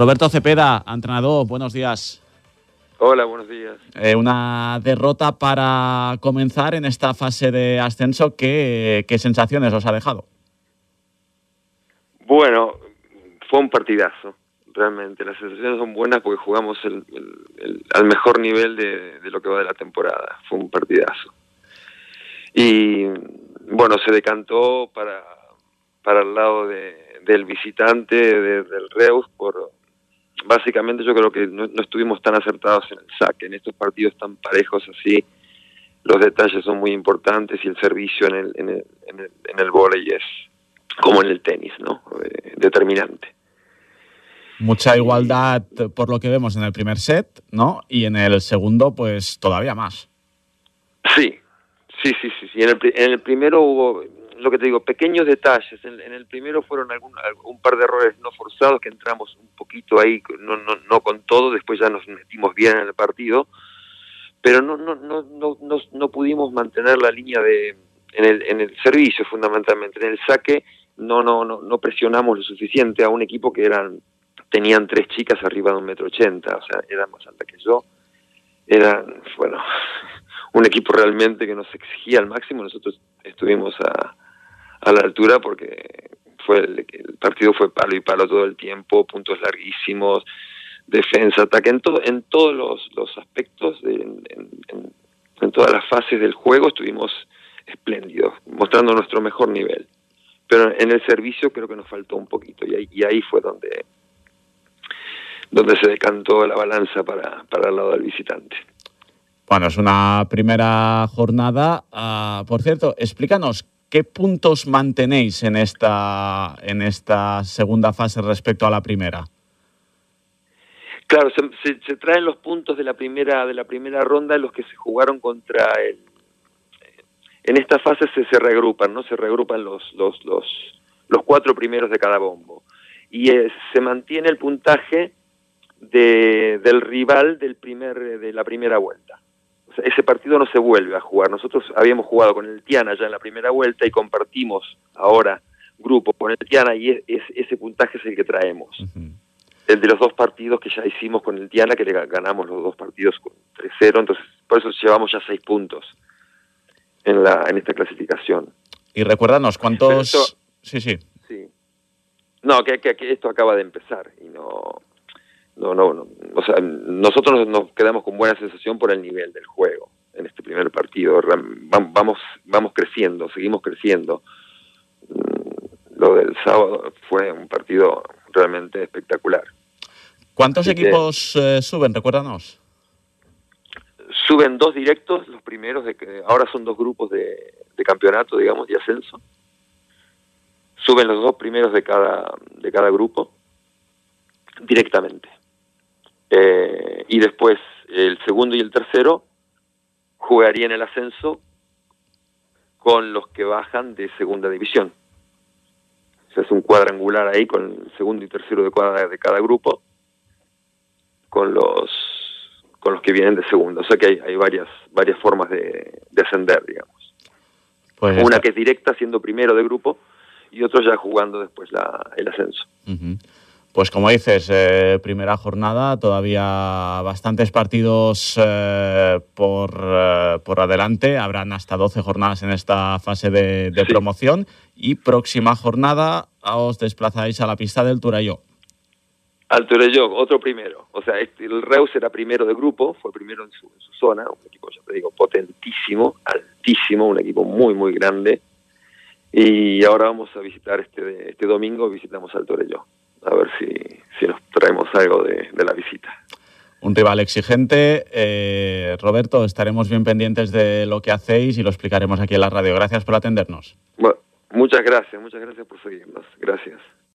Roberto Cepeda, entrenador, buenos días. Hola, buenos días. Eh, una derrota para comenzar en esta fase de ascenso. ¿Qué, ¿Qué, sensaciones os ha dejado? Bueno, fue un partidazo, realmente. Las sensaciones son buenas porque jugamos el, el, el, al mejor nivel de, de, lo que va de la temporada. Fue un partidazo. Y bueno, se decantó para, para el lado de, del visitante, de, del Reus, por básicamente yo creo que no, no, estuvimos tan acertados en el saque. En estos partidos tan parejos así, los detalles son muy importantes y el servicio en el, en el, en el, en el volei es como en el tenis, ¿no? Eh, determinante. Mucha igualdad por lo que vemos en el primer set, ¿no? Y en el segundo, pues todavía más. Sí, sí, sí, sí. sí. En, el, en el primero hubo, lo que te digo, pequeños detalles. En, en el primero fueron algún, un par de errores no forzados que entramos un poquito ahí, no, no, no con todo, después ya nos metimos bien en el partido, pero no, no, no, no, no, no pudimos mantener la línea de en el, en el servicio fundamentalmente, en el saque no, no, no, no presionamos lo suficiente a un equipo que eran tenían tres chicas arriba de un metro ochenta, o sea, eran más altas que yo, eran, bueno, un equipo realmente que nos exigía al máximo, nosotros estuvimos a, a la altura porque fue el, partido fue palo y palo todo el tiempo, puntos larguísimos, defensa, ataque, en, todo, en todos los, los aspectos, de, en, todas las fases del juego estuvimos espléndidos, mostrando nuestro mejor nivel. Pero en el servicio creo que nos faltó un poquito y ahí, y ahí fue donde, donde se decantó la balanza para, para el lado del visitante. Bueno, es una primera jornada. Uh, por cierto, explícanos ¿Qué puntos mantenéis en esta, en esta segunda fase respecto a la primera? Claro, se, se, traen los puntos de la primera de la primera ronda los que se jugaron contra el. En esta fase se, se regrupan, ¿no? Se regrupan los los los los cuatro primeros de cada bombo y eh, se mantiene el puntaje de, del rival del primer de la primera vuelta o sea, ese partido no se vuelve a jugar. Nosotros habíamos jugado con el Tiana ya en la primera vuelta y compartimos ahora grupo con el Tiana y es, es, ese puntaje es el que traemos. Uh -huh. El de los dos partidos que ya hicimos con el Tiana, que le ganamos los dos partidos con 3-0, entonces por eso llevamos ya seis puntos en, la, en esta clasificación. Y recuérdanos, ¿cuántos...? Esto, sí, sí. Sí. No, que, que, que esto acaba de empezar y no no, no, no, o sea, nosotros nos quedamos con buena sensación por el nivel del juego en este primer partido. Vamos, vamos creciendo, seguimos creciendo. Lo del sábado fue un partido realmente espectacular. ¿Cuántos Así equipos que, eh, suben? Recuérdanos. Suben dos directos, los primeros de que ahora son dos grupos de, de campeonato, digamos, de ascenso. Suben los dos primeros de cada de cada grupo directamente. Eh, y después el segundo y el tercero jugarían el ascenso con los que bajan de segunda división. Se hace un cuadrangular ahí con el segundo y tercero de, cuadra, de cada grupo, con los con los que vienen de segunda. O sea que hay, hay varias varias formas de, de ascender, digamos. Pues Una que es directa, siendo primero de grupo, y otros ya jugando después la, el ascenso. Uh -huh. Pues como dices, eh, primera jornada, todavía bastantes partidos eh, por, eh, por adelante, habrán hasta 12 jornadas en esta fase de, de sí. promoción. Y próxima jornada os desplazáis a la pista del Turayó. Al Turayó, otro primero, o sea, el Reus era primero de grupo, fue primero en su, en su zona, un equipo, ya te digo, potentísimo, altísimo, un equipo muy, muy grande, y ahora vamos a visitar este, este domingo, visitamos al Torelló a ver si, si nos traemos algo de, de la visita. Un rival exigente. Eh, Roberto, estaremos bien pendientes de lo que hacéis y lo explicaremos aquí en la radio. Gracias por atendernos. Bueno, muchas gracias, muchas gracias por seguirnos. Gracias.